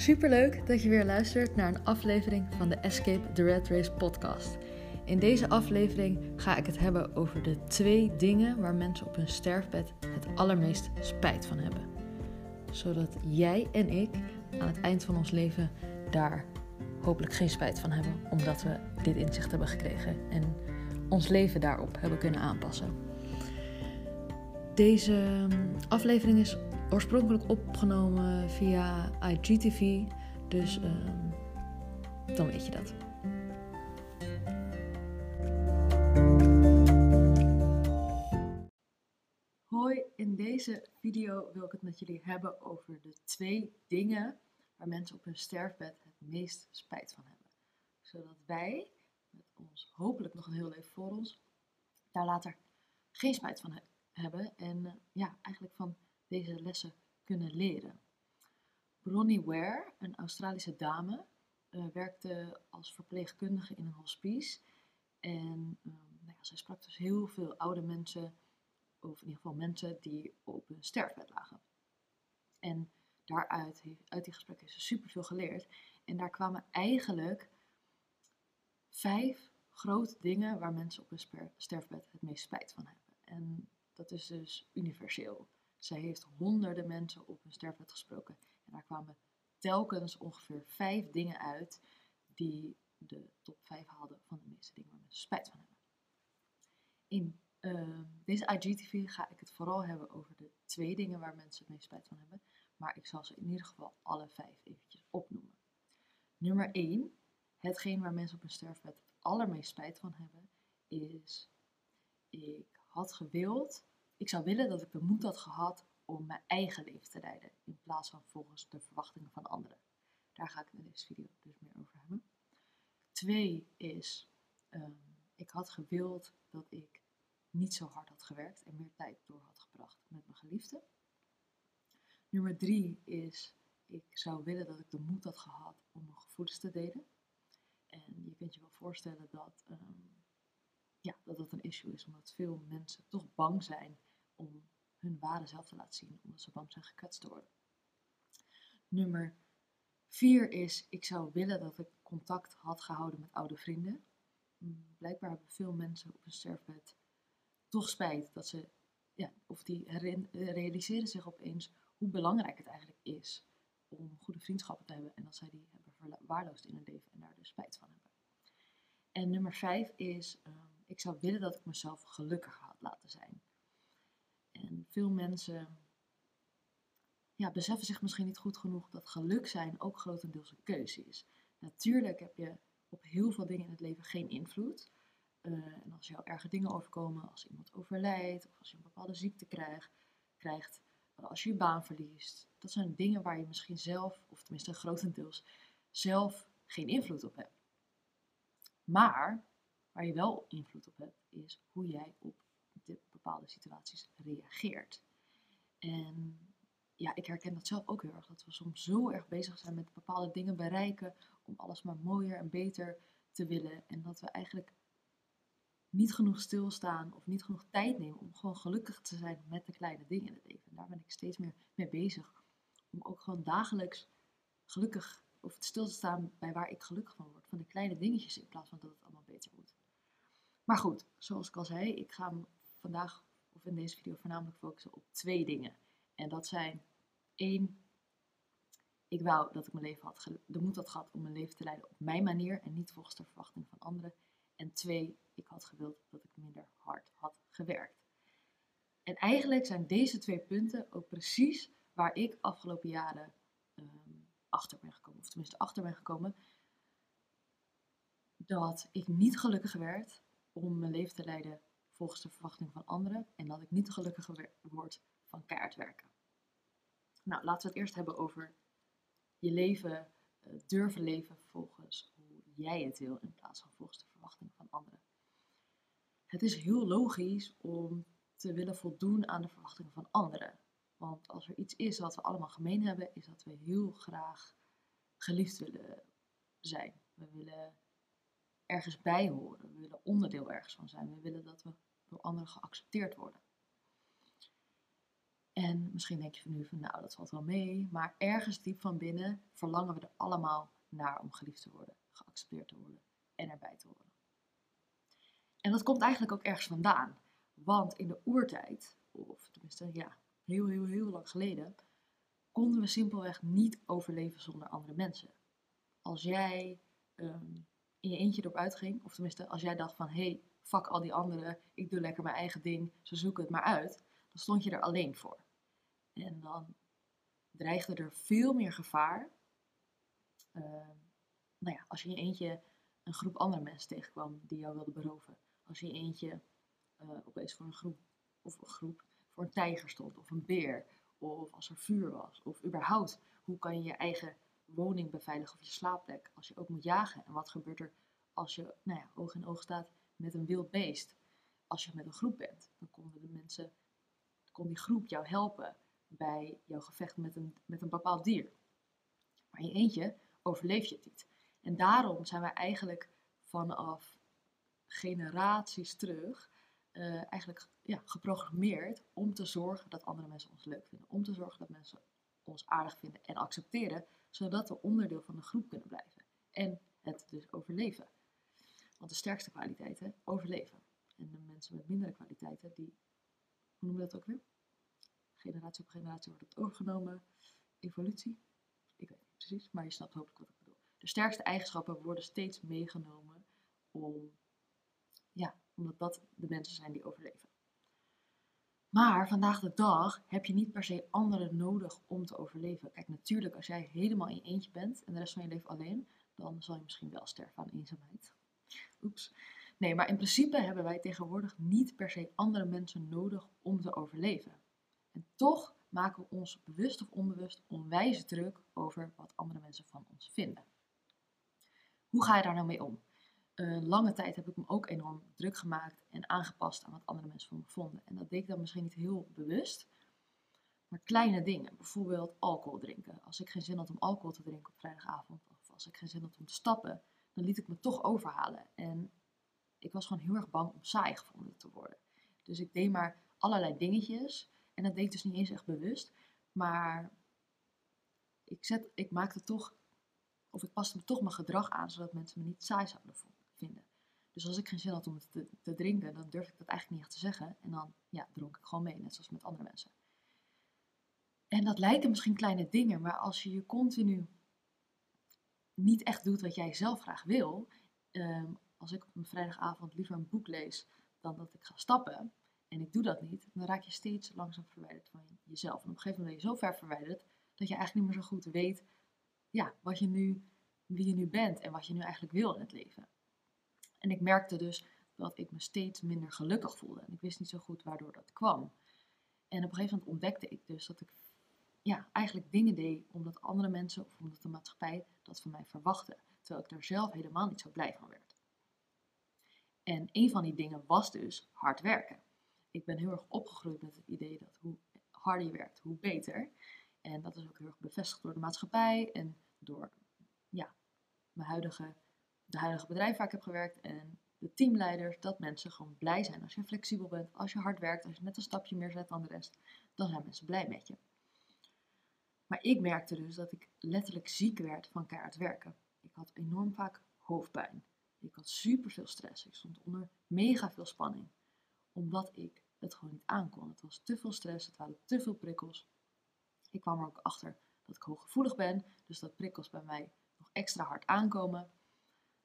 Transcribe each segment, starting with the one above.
Superleuk dat je weer luistert naar een aflevering van de Escape the Red Race podcast. In deze aflevering ga ik het hebben over de twee dingen waar mensen op hun sterfbed het allermeest spijt van hebben. Zodat jij en ik aan het eind van ons leven daar hopelijk geen spijt van hebben, omdat we dit inzicht hebben gekregen en ons leven daarop hebben kunnen aanpassen. Deze aflevering is oorspronkelijk opgenomen via IGTV, dus uh, dan weet je dat. Hoi, in deze video wil ik het met jullie hebben over de twee dingen waar mensen op hun sterfbed het meest spijt van hebben. Zodat wij, met ons hopelijk nog een heel leven voor ons, daar later geen spijt van hebben en uh, ja, eigenlijk van deze lessen kunnen leren. Bronnie Ware, een Australische dame, uh, werkte als verpleegkundige in een hospice. En uh, nou ja, zij sprak dus heel veel oude mensen, of in ieder geval mensen die op hun sterfbed lagen. En daaruit, uit die gesprekken, heeft ze superveel geleerd. En daar kwamen eigenlijk vijf grote dingen waar mensen op hun sterfbed het meest spijt van hebben. En dat is dus universeel. Zij heeft honderden mensen op hun sterfbed gesproken. En daar kwamen telkens ongeveer vijf dingen uit die de top vijf haalden van de meeste dingen waar mensen spijt van hebben. In uh, deze IGTV ga ik het vooral hebben over de twee dingen waar mensen het meest spijt van hebben. Maar ik zal ze in ieder geval alle vijf eventjes opnoemen. Nummer 1. Hetgeen waar mensen op hun sterfbed het allermeest spijt van hebben, is ik had gewild ik zou willen dat ik de moed had gehad om mijn eigen leven te leiden, in plaats van volgens de verwachtingen van anderen. Daar ga ik in deze video dus meer over hebben. Twee is, um, ik had gewild dat ik niet zo hard had gewerkt en meer tijd door had gebracht met mijn geliefde. Nummer drie is, ik zou willen dat ik de moed had gehad om mijn gevoelens te delen. En je kunt je wel voorstellen dat, um, ja, dat dat een issue is, omdat veel mensen toch bang zijn om hun ware zelf te laten zien, omdat ze bang zijn gekwetst te worden. Nummer vier is, ik zou willen dat ik contact had gehouden met oude vrienden. Blijkbaar hebben veel mensen op een sterfbed toch spijt dat ze, ja, of die realiseren zich opeens hoe belangrijk het eigenlijk is om goede vriendschappen te hebben en dat zij die hebben verwaarloosd in hun leven en daar dus spijt van hebben. En nummer vijf is, um, ik zou willen dat ik mezelf gelukkig had laten zijn. En veel mensen ja, beseffen zich misschien niet goed genoeg dat geluk zijn ook grotendeels een keuze is. Natuurlijk heb je op heel veel dingen in het leven geen invloed. Uh, en als jou erge dingen overkomen, als iemand overlijdt of als je een bepaalde ziekte krijgt, krijgt als je je baan verliest. Dat zijn dingen waar je misschien zelf, of tenminste grotendeels, zelf geen invloed op hebt. Maar waar je wel invloed op hebt, is hoe jij op bepaalde situaties reageert. En ja, ik herken dat zelf ook heel erg. Dat we soms zo erg bezig zijn met bepaalde dingen bereiken om alles maar mooier en beter te willen. En dat we eigenlijk niet genoeg stilstaan of niet genoeg tijd nemen om gewoon gelukkig te zijn met de kleine dingen in het leven. En daar ben ik steeds meer mee bezig. Om ook gewoon dagelijks gelukkig of stil te staan bij waar ik gelukkig van word. Van de kleine dingetjes in plaats van dat het allemaal beter moet. Maar goed, zoals ik al zei, ik ga vandaag of in deze video voornamelijk focussen op twee dingen. En dat zijn één, ik wou dat ik mijn leven had de moed had gehad om mijn leven te leiden op mijn manier en niet volgens de verwachting van anderen. En twee, ik had gewild dat ik minder hard had gewerkt. En eigenlijk zijn deze twee punten ook precies waar ik afgelopen jaren um, achter ben gekomen. Of tenminste achter ben gekomen. Dat ik niet gelukkig werd om mijn leven te leiden volgens de verwachting van anderen en dat ik niet gelukkiger word van keihard werken. Nou, laten we het eerst hebben over je leven uh, durven leven volgens hoe jij het wil in plaats van volgens de verwachting van anderen. Het is heel logisch om te willen voldoen aan de verwachtingen van anderen. Want als er iets is wat we allemaal gemeen hebben, is dat we heel graag geliefd willen zijn. We willen ergens bij horen. We willen onderdeel ergens van zijn. We willen dat we door anderen geaccepteerd worden. En misschien denk je van nu van nou, dat valt wel mee. Maar ergens diep van binnen verlangen we er allemaal naar om geliefd te worden, geaccepteerd te worden en erbij te horen. En dat komt eigenlijk ook ergens vandaan. Want in de oertijd, of tenminste ja, heel, heel, heel lang geleden, konden we simpelweg niet overleven zonder andere mensen. Als jij ehm, in je eentje erop uitging, of tenminste als jij dacht van hé, hey, fuck al die anderen, ik doe lekker mijn eigen ding, ze zoeken het maar uit, dan stond je er alleen voor. En dan dreigde er veel meer gevaar. Uh, nou ja, als je in je eentje een groep andere mensen tegenkwam die jou wilden beroven. Als je in eentje uh, opeens voor een groep, of een groep, voor een tijger stond, of een beer, of als er vuur was, of überhaupt, hoe kan je je eigen woning beveiligen of je slaapplek als je ook moet jagen? En wat gebeurt er als je nou ja, oog in oog staat met een wild beest? Als je met een groep bent, dan konden de mensen, kon die groep jou helpen bij jouw gevecht met een, met een bepaald dier. Maar in je eentje overleef je het niet. En daarom zijn wij eigenlijk vanaf generaties terug uh, eigenlijk ja, geprogrammeerd om te zorgen dat andere mensen ons leuk vinden. Om te zorgen dat mensen ons aardig vinden en accepteren, zodat we onderdeel van de groep kunnen blijven. En het dus overleven. Want de sterkste kwaliteiten overleven. En de mensen met mindere kwaliteiten, die, hoe noemen we dat ook weer? Generatie op generatie wordt het overgenomen. Evolutie? Ik weet niet precies, maar je snapt hopelijk wat ik bedoel. De sterkste eigenschappen worden steeds meegenomen om, ja, omdat dat de mensen zijn die overleven. Maar vandaag de dag heb je niet per se anderen nodig om te overleven. Kijk, natuurlijk, als jij helemaal in eentje bent en de rest van je leven alleen, dan zal je misschien wel sterven aan eenzaamheid. Oeps. Nee, maar in principe hebben wij tegenwoordig niet per se andere mensen nodig om te overleven. En toch maken we ons bewust of onbewust onwijs druk over wat andere mensen van ons vinden. Hoe ga je daar nou mee om? Uh, lange tijd heb ik me ook enorm druk gemaakt en aangepast aan wat andere mensen van me vonden. En dat deed ik dan misschien niet heel bewust. Maar kleine dingen, bijvoorbeeld alcohol drinken. Als ik geen zin had om alcohol te drinken op vrijdagavond, of als ik geen zin had om te stappen, dan liet ik me toch overhalen. En ik was gewoon heel erg bang om saai gevonden te worden. Dus ik deed maar allerlei dingetjes en dat deed ik dus niet eens echt bewust. Maar ik, zet, ik maakte toch, of ik paste me toch mijn gedrag aan, zodat mensen me niet saai zouden vinden. Dus als ik geen zin had om te, te drinken, dan durfde ik dat eigenlijk niet echt te zeggen. En dan ja, dronk ik gewoon mee, net zoals met andere mensen. En dat lijken misschien kleine dingen, maar als je je continu niet echt doet wat jij zelf graag wil. Um, als ik op een vrijdagavond liever een boek lees dan dat ik ga stappen, en ik doe dat niet, dan raak je steeds langzaam verwijderd van jezelf. En op een gegeven moment ben je zo ver verwijderd dat je eigenlijk niet meer zo goed weet ja, wat je nu, wie je nu bent en wat je nu eigenlijk wil in het leven. En ik merkte dus dat ik me steeds minder gelukkig voelde. En ik wist niet zo goed waardoor dat kwam. En op een gegeven moment ontdekte ik dus dat ik ja, eigenlijk dingen deed omdat andere mensen of omdat de maatschappij dat van mij verwachtte. Terwijl ik daar zelf helemaal niet zo blij van werd. En een van die dingen was dus hard werken ik ben heel erg opgegroeid met het idee dat hoe harder je werkt, hoe beter. En dat is ook heel erg bevestigd door de maatschappij en door ja, mijn huidige, de huidige bedrijf waar ik heb gewerkt en de teamleiders, dat mensen gewoon blij zijn als je flexibel bent, als je hard werkt, als je net een stapje meer zet dan de rest, dan zijn mensen blij met je. Maar ik merkte dus dat ik letterlijk ziek werd van keihard werken. Ik had enorm vaak hoofdpijn. Ik had super veel stress. Ik stond onder mega veel spanning omdat ik het gewoon niet aankon. Het was te veel stress, het waren te veel prikkels. Ik kwam er ook achter dat ik hooggevoelig ben, dus dat prikkels bij mij nog extra hard aankomen.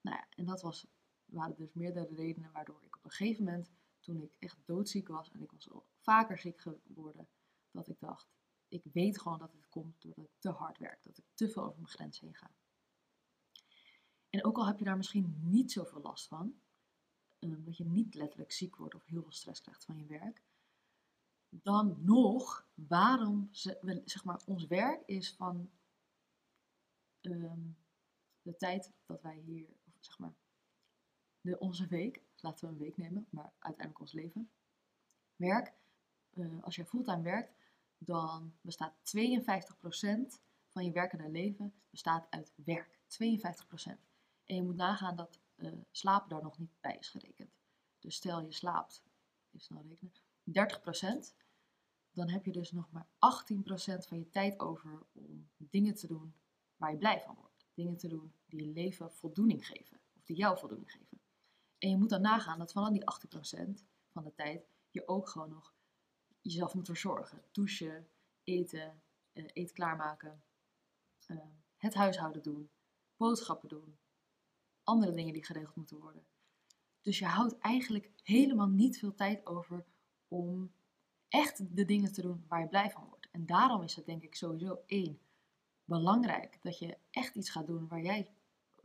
Nou ja, en dat was, waren dus meerdere redenen waardoor ik op een gegeven moment, toen ik echt doodziek was en ik was al vaker ziek geworden, dat ik dacht, ik weet gewoon dat het komt doordat ik te hard werk, dat ik te veel over mijn grens heen ga. En ook al heb je daar misschien niet zoveel last van, Ehm, dat je niet letterlijk ziek wordt of heel veel stress krijgt van je werk, dan nog, waarom, zeg maar, ons werk is van ehm, de tijd dat wij hier, of zeg maar, de, onze week, laten we een week nemen, maar uiteindelijk ons leven, werk, uh, als je fulltime werkt, dan bestaat 52% van je werkende leven bestaat uit werk. 52%. En je moet nagaan dat uh, slaap daar nog niet bij is gerekend. Dus stel je slaapt, even snel rekenen, 30%, dan heb je dus nog maar 18% van je tijd over om dingen te doen waar je blij van wordt. Dingen te doen die je leven voldoening geven, of die jou voldoening geven. En je moet dan nagaan dat van die 18% van de tijd je ook gewoon nog jezelf moet verzorgen. Douchen, eten, uh, eten klaarmaken, uh, het huishouden doen, boodschappen doen, andere dingen die geregeld moeten worden. Dus je houdt eigenlijk helemaal niet veel tijd over om echt de dingen te doen waar je blij van wordt. En daarom is het denk ik sowieso één belangrijk dat je echt iets gaat doen waar jij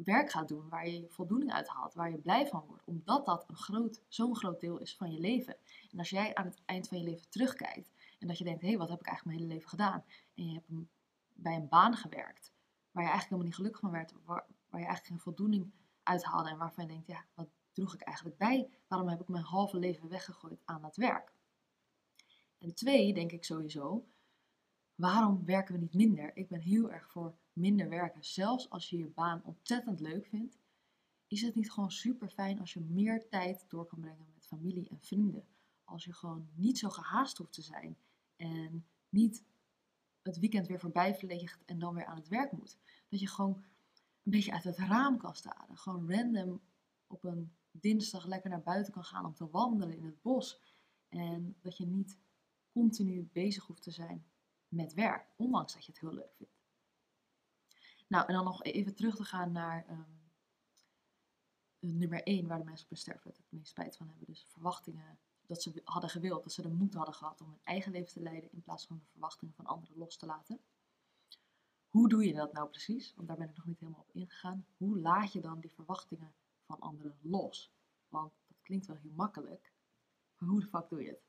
werk gaat doen, waar je voldoening uit haalt, waar je blij van wordt, omdat dat een groot, zo'n groot deel is van je leven. En als jij aan het eind van je leven terugkijkt en dat je denkt, hé, hey, wat heb ik eigenlijk mijn hele leven gedaan? En je hebt bij een baan gewerkt waar je eigenlijk helemaal niet gelukkig van werd, waar, waar je eigenlijk geen voldoening uit haalde en waarvan je denkt, ja, wat droeg ik eigenlijk bij? Waarom heb ik mijn halve leven weggegooid aan dat werk? En twee, denk ik sowieso, waarom werken we niet minder? Ik ben heel erg voor minder werken. Zelfs als je je baan ontzettend leuk vindt, is het niet gewoon super fijn als je meer tijd door kan brengen met familie en vrienden. Als je gewoon niet zo gehaast hoeft te zijn en niet het weekend weer voorbij vliegt en dan weer aan het werk moet. Dat je gewoon een beetje uit het raam kan staren. Gewoon random op een dinsdag lekker naar buiten kan gaan om te wandelen in het bos. En dat je niet continu bezig hoeft te zijn met werk, ondanks dat je het heel leuk vindt. Nou, en dan nog even terug te gaan naar um, nummer 1, waar de mensen op sterfbed het meest spijt van hebben. Dus verwachtingen dat ze hadden gewild, dat ze de moed hadden gehad om hun eigen leven te leiden in plaats van de verwachtingen van anderen los te laten. Hoe doe je dat nou precies? Want daar ben ik nog niet helemaal op ingegaan. Hoe laat je dan die verwachtingen van anderen los? Want dat klinkt wel heel makkelijk, maar hoe de fuck doe je het?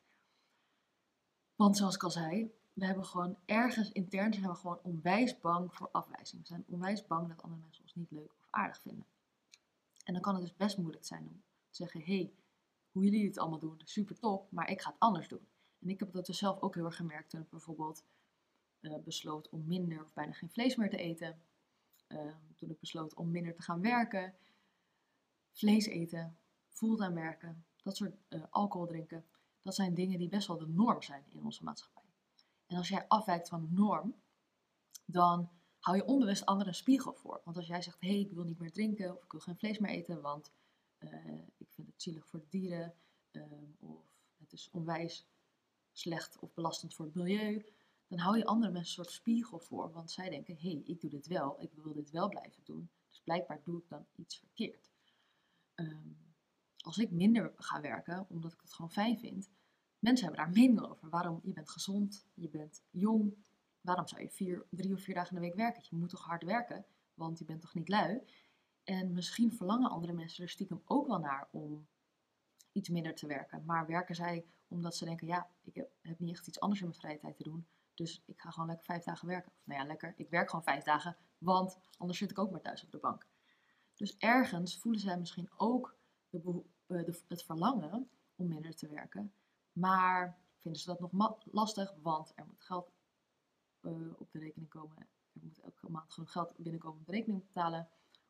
Want zoals ik al zei, we hebben gewoon ergens intern zijn we gewoon onwijs bang voor afwijzing. We zijn onwijs bang dat andere mensen ons niet leuk of aardig vinden. En dan kan het dus best moeilijk zijn om te zeggen, hé, hey, hoe jullie het allemaal doen, super top, maar ik ga het anders doen. En ik heb dat dus zelf ook heel erg gemerkt toen ik bijvoorbeeld uh, besloot om minder of bijna geen vlees meer te eten. Uh, toen ik besloot om minder te gaan werken, vlees eten, fulltime werken, dat soort uh, alcohol drinken. Dat zijn dingen die best wel de norm zijn in onze maatschappij. En als jij afwijkt van de norm, dan hou je onbewust anderen een spiegel voor. Want als jij zegt, hé, hey, ik wil niet meer drinken of ik wil geen vlees meer eten, want uh, ik vind het zielig voor de dieren um, of het is onwijs slecht of belastend voor het milieu, dan hou je andere mensen een soort spiegel voor. Want zij denken, hé, hey, ik doe dit wel, ik wil dit wel blijven doen. Dus blijkbaar doe ik dan iets verkeerd. Um, als ik minder ga werken, omdat ik het gewoon fijn vind, mensen hebben daar mening over. Waarom? Je bent gezond, je bent jong. Waarom zou je vier, drie of vier dagen in de week werken? Je moet toch hard werken, want je bent toch niet lui? En misschien verlangen andere mensen er stiekem ook wel naar om iets minder te werken. Maar werken zij omdat ze denken, ja, ik heb, niet echt iets anders in mijn vrije tijd te doen. Dus ik ga gewoon lekker vijf dagen werken. Of nou ja, lekker, ik werk gewoon vijf dagen, want anders zit ik ook maar thuis op de bank. Dus ergens voelen zij misschien ook de, eh, de, het verlangen om minder te werken. Maar vinden ze dat nog lastig, want er moet geld uh, op de rekening komen. Er moet elke maand genoeg geld binnenkomen om de rekening te betalen.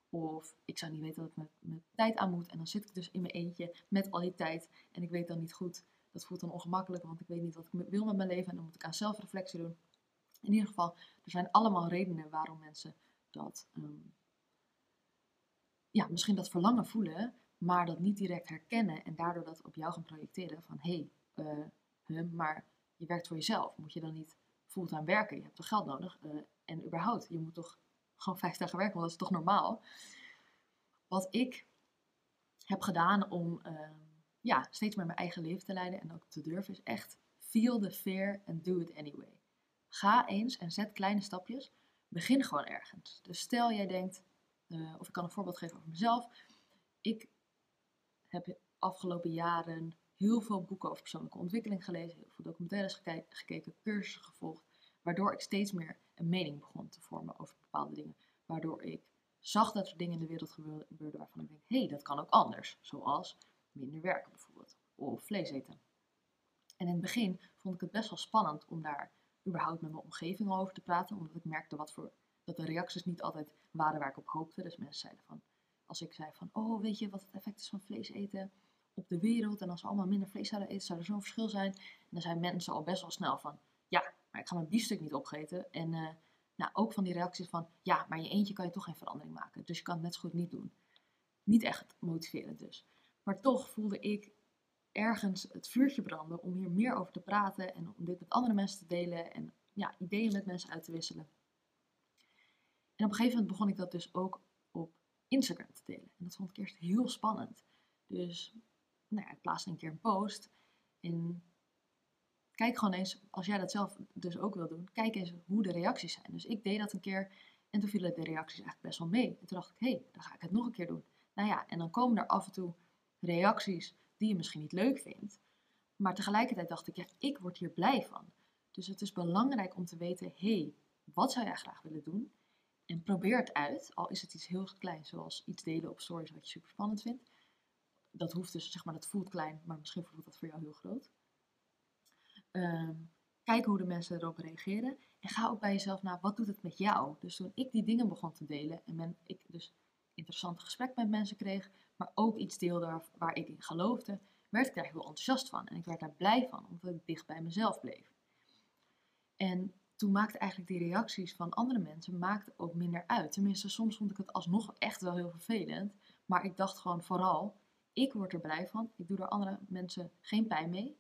Of ik zou niet weten dat ik met, tijd aan moet. En dan zit ik dus in mijn eentje met al die tijd. En ik weet dan niet goed. Dat voelt dan ongemakkelijk, want ik weet niet wat ik wil met mijn leven. En dan moet ik aan zelfreflectie doen. In ieder geval, er zijn allemaal redenen waarom mensen dat, um, ja, misschien dat verlangen voelen, maar dat niet direct herkennen en daardoor dat op jou gaan projecteren van hé, hey, maar je werkt voor jezelf. Moet je dan niet fulltime werken? Je hebt toch geld nodig? Uh, en überhaupt, je moet toch gewoon vijf dagen werken, want dat is toch normaal? Wat ik heb gedaan om uh, ja, steeds meer mijn eigen leven te leiden en ook te durven, is echt feel the fear and do it anyway. Ga eens en zet kleine stapjes. Begin gewoon ergens. Dus stel jij denkt, of ik kan een voorbeeld geven over mezelf. Ik heb afgelopen jaren heel veel boeken over persoonlijke ontwikkeling gelezen, heel veel documentaires gekeken, cursussen gevolgd, waardoor ik steeds meer een mening begon te vormen over bepaalde dingen. Waardoor ik zag dat er dingen in de wereld gebeurden waarvan ik denk, hé, hey, dat kan ook anders. Zoals minder werken bijvoorbeeld, of vlees eten. En in het begin vond ik het best wel spannend om daar überhaupt met mijn omgeving over te praten, omdat ik merkte wat voor, dat de reacties niet altijd waren waar ik op hoopte. Dus mensen zeiden van, als ik zei van, oh weet je wat het effect is van vlees eten? Op de wereld. En als we allemaal minder vlees zouden eten, zou er zo'n verschil zijn. En dan zijn mensen al best wel snel van, ja, maar ik ga mijn biefstuk niet opgeten. En uh, nou, ook van die reacties van, ja, maar je eentje kan je toch geen verandering maken. Dus je kan het net zo goed niet doen. Niet echt motiverend dus. Maar toch voelde ik ergens het vuurtje branden om hier meer over te praten en om dit met andere mensen te delen en ja, ideeën met mensen uit te wisselen. En op een gegeven moment begon ik dat dus ook op Instagram te delen. En dat vond ik eerst heel spannend. Dus nou ja, ik plaatste een keer een post en kijk gewoon eens, als jij dat zelf dus ook wil doen, kijk eens hoe de reacties zijn. Dus ik deed dat een keer en toen vielen de reacties eigenlijk best wel mee. En toen dacht ik, hé, hey, dan ga ik het nog een keer doen. Nou ja, en dan komen er af en toe reacties die je misschien niet leuk vindt. Maar tegelijkertijd dacht ik, ja, ik word hier blij van. Dus het is belangrijk om te weten, hé, hey, wat zou jij graag willen doen? En probeer het uit, al is het iets heel kleins, zoals iets delen op stories wat je super spannend vindt. Dat hoeft dus, zeg maar, dat voelt klein, maar misschien voelt dat voor jou heel groot. Um, kijk hoe de mensen erop reageren. En ga ook bij jezelf naar, wat doet het met jou? Dus toen ik die dingen begon te delen en men, ik dus interessante gesprek met mensen kreeg, maar ook iets deelde waar, ik in geloofde, werd ik daar heel enthousiast van. En ik werd daar blij van, omdat ik dicht bij mezelf bleef. En toen maakte eigenlijk die reacties van andere mensen maakte ook minder uit. Tenminste, soms vond ik het alsnog echt wel heel vervelend. Maar ik dacht gewoon vooral, ik word er blij van. Ik doe er andere mensen geen pijn mee.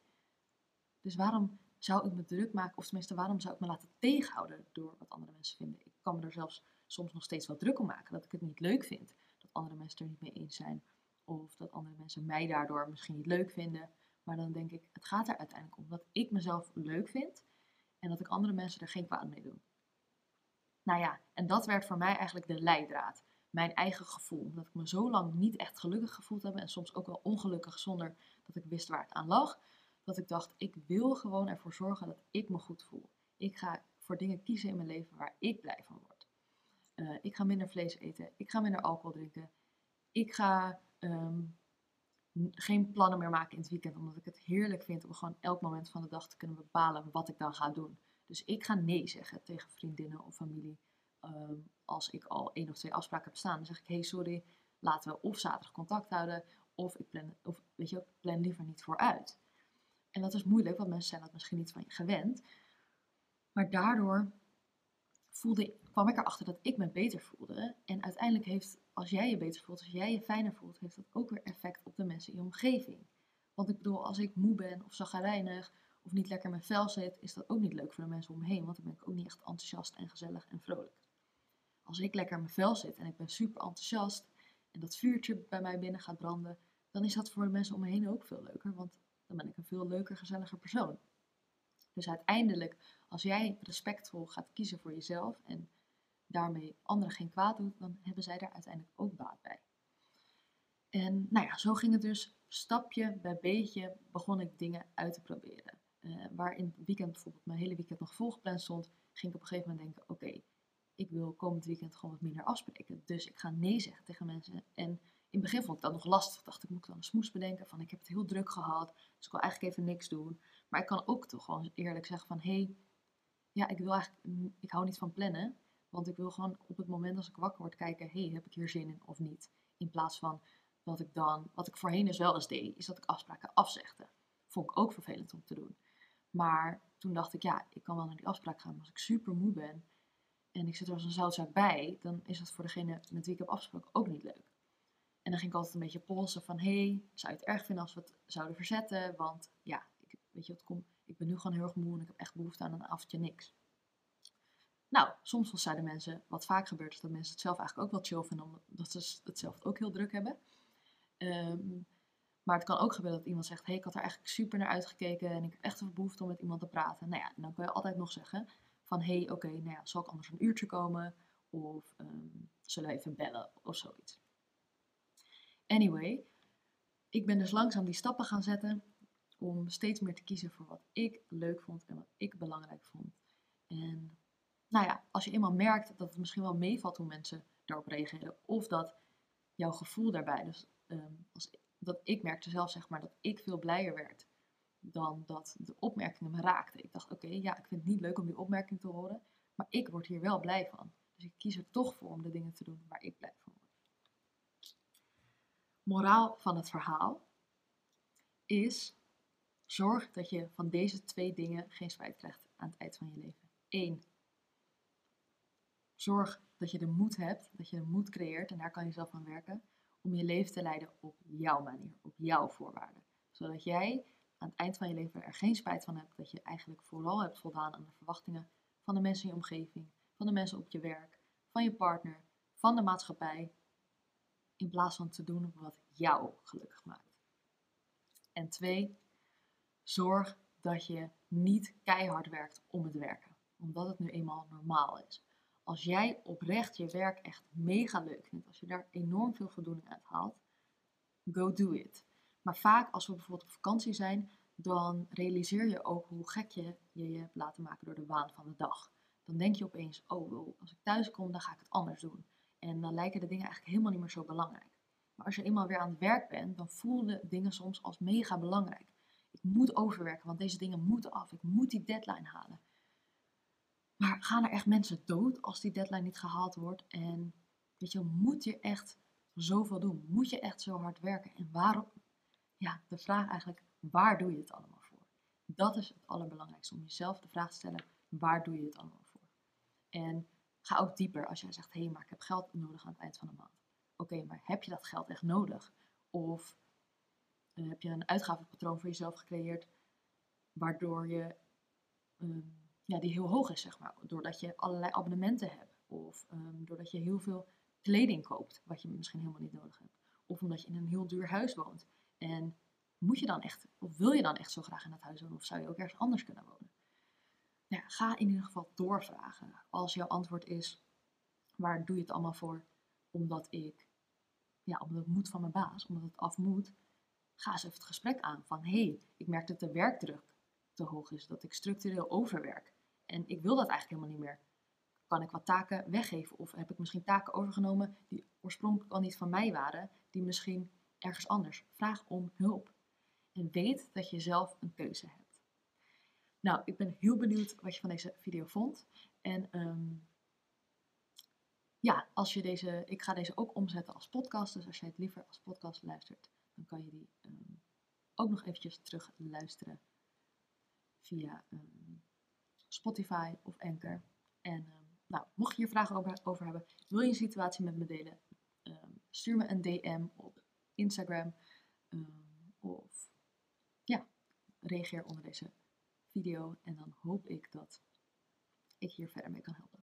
Dus waarom zou ik me druk maken? Of tenminste, waarom zou ik me laten tegenhouden door wat andere mensen vinden? Ik kan me er zelfs soms nog steeds wel druk om maken. Dat ik het niet leuk vind. Dat andere mensen er niet mee eens zijn. Of dat andere mensen mij daardoor misschien niet leuk vinden. Maar dan denk ik, het gaat er uiteindelijk om dat ik mezelf leuk vind. En dat ik andere mensen er geen kwaad mee doe. Nou ja, en dat werd voor mij eigenlijk de leidraad. Mijn eigen gevoel. Omdat ik me zo lang niet echt gelukkig gevoeld heb. En soms ook wel ongelukkig zonder dat ik wist waar het aan lag. Dat ik dacht, ik wil gewoon ervoor zorgen dat ik me goed voel. Ik ga voor dingen kiezen in mijn leven waar ik blij van word. Uh, ik ga minder vlees eten. Ik ga minder alcohol drinken. Ik ga um, geen plannen meer maken in het weekend, omdat ik het heerlijk vind om gewoon elk moment van de dag te kunnen bepalen wat ik dan ga doen. Dus ik ga nee zeggen tegen vriendinnen of familie. Um, als ik al één of twee afspraken heb staan, dan zeg ik: hey, sorry, laten we of zaterdag contact houden, of ik plan, of, weet je, plan liever niet vooruit. En dat is moeilijk, want mensen zijn dat misschien niet van je gewend. Maar daardoor voelde, kwam ik erachter dat ik me beter voelde. En uiteindelijk heeft, als jij je beter voelt, als jij je fijner voelt, heeft dat ook weer effect op de mensen in je omgeving. Want ik bedoel, als ik moe ben of zagrijnig of niet lekker mijn vel zit, is dat ook niet leuk voor de mensen om me heen. Want dan ben ik ook niet echt enthousiast en gezellig en vrolijk. Als ik lekker in mijn vel zit en ik ben super enthousiast en dat vuurtje bij mij binnen gaat branden, dan is dat voor de mensen om me heen ook veel leuker. Want dan ben ik een veel leuker, gezelliger persoon. Dus uiteindelijk, als jij respectvol gaat kiezen voor jezelf en daarmee anderen geen kwaad doet, dan hebben zij daar uiteindelijk ook baat bij. En nou ja, zo ging het dus stapje bij beetje begon ik dingen uit te proberen. Uh, waar in het weekend bijvoorbeeld mijn hele weekend nog volgepland stond, ging ik op een gegeven moment denken, oké, ik wil komend weekend gewoon wat minder afspreken. Dus ik ga nee zeggen tegen mensen. En in het begin vond ik dat nog lastig. Dacht ik, moet ik dan een smoes bedenken van ik heb het heel druk gehad, dus ik wil eigenlijk even niks doen. Maar ik kan ook toch gewoon eerlijk zeggen van, hé, hey, ja, ik wil eigenlijk, ik hou niet van plannen. Want ik wil gewoon op het moment als ik wakker word kijken, hé, hey, heb ik hier zin in of niet? In plaats van wat ik dan, wat ik voorheen dus wel eens deed, is dat ik afspraken afzegde. Vond ik ook vervelend om te doen. Maar toen dacht ik, ja, ik kan wel naar die afspraak gaan. Maar als ik super moe ben en ik zit er als een zoutzak bij, dan is dat voor degene met wie ik heb afgesproken ook niet leuk. En dan ging ik altijd een beetje polsen van, hé, hey, zou je het erg vinden als we het zouden verzetten? Want ja, ik, weet je wat komt? Ik ben nu gewoon heel erg moe en ik heb echt behoefte aan een avondje niks. Nou, soms zeiden mensen, wat vaak gebeurt, is dat mensen het zelf eigenlijk ook wel chill vinden, omdat ze het zelf ook heel druk hebben. Ehm, maar het kan ook gebeuren dat iemand zegt, hey, ik had er eigenlijk super naar uitgekeken en ik heb echt een behoefte om met iemand te praten. Nou ja, dan kun je altijd nog zeggen van, hey, oké, nou ja, zal ik anders een uurtje komen? Of um, zullen we even bellen of zoiets. Anyway, ik ben dus langzaam die stappen gaan zetten om steeds meer te kiezen voor wat ik leuk vond en wat ik belangrijk vond. En nou ja, als je eenmaal merkt dat het misschien wel meevalt hoe mensen daarop reageren, of dat jouw gevoel daarbij, dus um, als, dat ik merkte zelf zeg maar dat ik veel blijer werd dan dat de opmerkingen me raakten. Ik dacht, oké, ja, ik vind het niet leuk om die opmerking te horen, maar ik word hier wel blij van. Dus ik kies er toch voor om de dingen te doen waar ik blij van word. Moraal van het verhaal. is zorg dat je van deze twee dingen geen spijt krijgt aan het eind van je leven. Eén, zorg dat je de moed hebt, dat je de moed creëert, en daar kan je zelf aan werken, om je leven te leiden op jouw manier, op jouw voorwaarden. Zodat jij aan het eind van je leven er geen spijt van hebt dat je eigenlijk vooral hebt voldaan aan de verwachtingen van de mensen in je omgeving, van de mensen op je werk, van je partner, van de maatschappij, in plaats van te doen wat jou gelukkig maakt. En twee, zorg dat je niet keihard werkt om het werken, omdat het nu eenmaal normaal is. Als jij oprecht je werk echt mega leuk vindt, als je daar enorm veel voldoening uit haalt, go do it. Maar vaak als we bijvoorbeeld op vakantie zijn, dan realiseer je ook hoe gek je je, hebt laten maken door de waan van de dag. Dan denk je opeens, oh, als ik thuis kom, dan ga ik het anders doen. En dan lijken de dingen eigenlijk helemaal niet meer zo belangrijk. Maar als je eenmaal weer aan het werk bent, dan voelen dingen soms als mega belangrijk. Ik moet overwerken, want deze dingen moeten af. Ik moet die deadline halen. Maar gaan er echt mensen dood als die deadline niet gehaald wordt? En weet je, moet je echt zoveel doen? Moet je echt zo hard werken? En waarom? Ja, de vraag eigenlijk, waar doe je het allemaal voor? Dat is het allerbelangrijkste, om jezelf de vraag te stellen, waar doe je het allemaal voor? En ga ook dieper als jij zegt, hé, hey, maar ik heb geld nodig aan het eind van de maand. Oké, maar heb je dat geld echt nodig? Of uh, heb je een uitgavenpatroon voor jezelf gecreëerd, waardoor je, um, ja, die heel hoog is, zeg maar. Doordat je allerlei abonnementen hebt. Of um, doordat je heel veel kleding koopt, wat je misschien helemaal niet nodig hebt. Of omdat je in een heel duur huis woont. En moet je dan echt, of wil je dan echt zo graag in dat huis wonen? Of zou je ook ergens anders kunnen wonen? Nou ga in ieder geval doorvragen. Als jouw antwoord is, waar doe je het allemaal voor? Omdat ik, ja, omdat het moet van mijn baas, omdat het af moet. Ga eens even het gesprek aan van, hé, hey, ik merk dat de werkdruk te hoog is, dat ik structureel overwerk. En ik wil dat eigenlijk helemaal niet meer. Kan ik wat taken weggeven? Of heb ik misschien taken overgenomen die oorspronkelijk al niet van mij waren, die misschien ergens anders? Vraag om hulp. En weet dat je zelf een keuze hebt. Nou, ik ben heel benieuwd wat je van deze video vond. En um, ja, als je deze, ik ga deze ook omzetten als podcast. Dus als jij het liever als podcast luistert, dan kan je die um, ook nog eventjes terug luisteren via um, Spotify of Anchor. En nou, mocht je hier vragen over, over, hebben, wil je een situatie met me delen, stuur me een DM op Instagram of ja, reageer onder deze video en dan hoop ik dat ik hier verder mee kan helpen.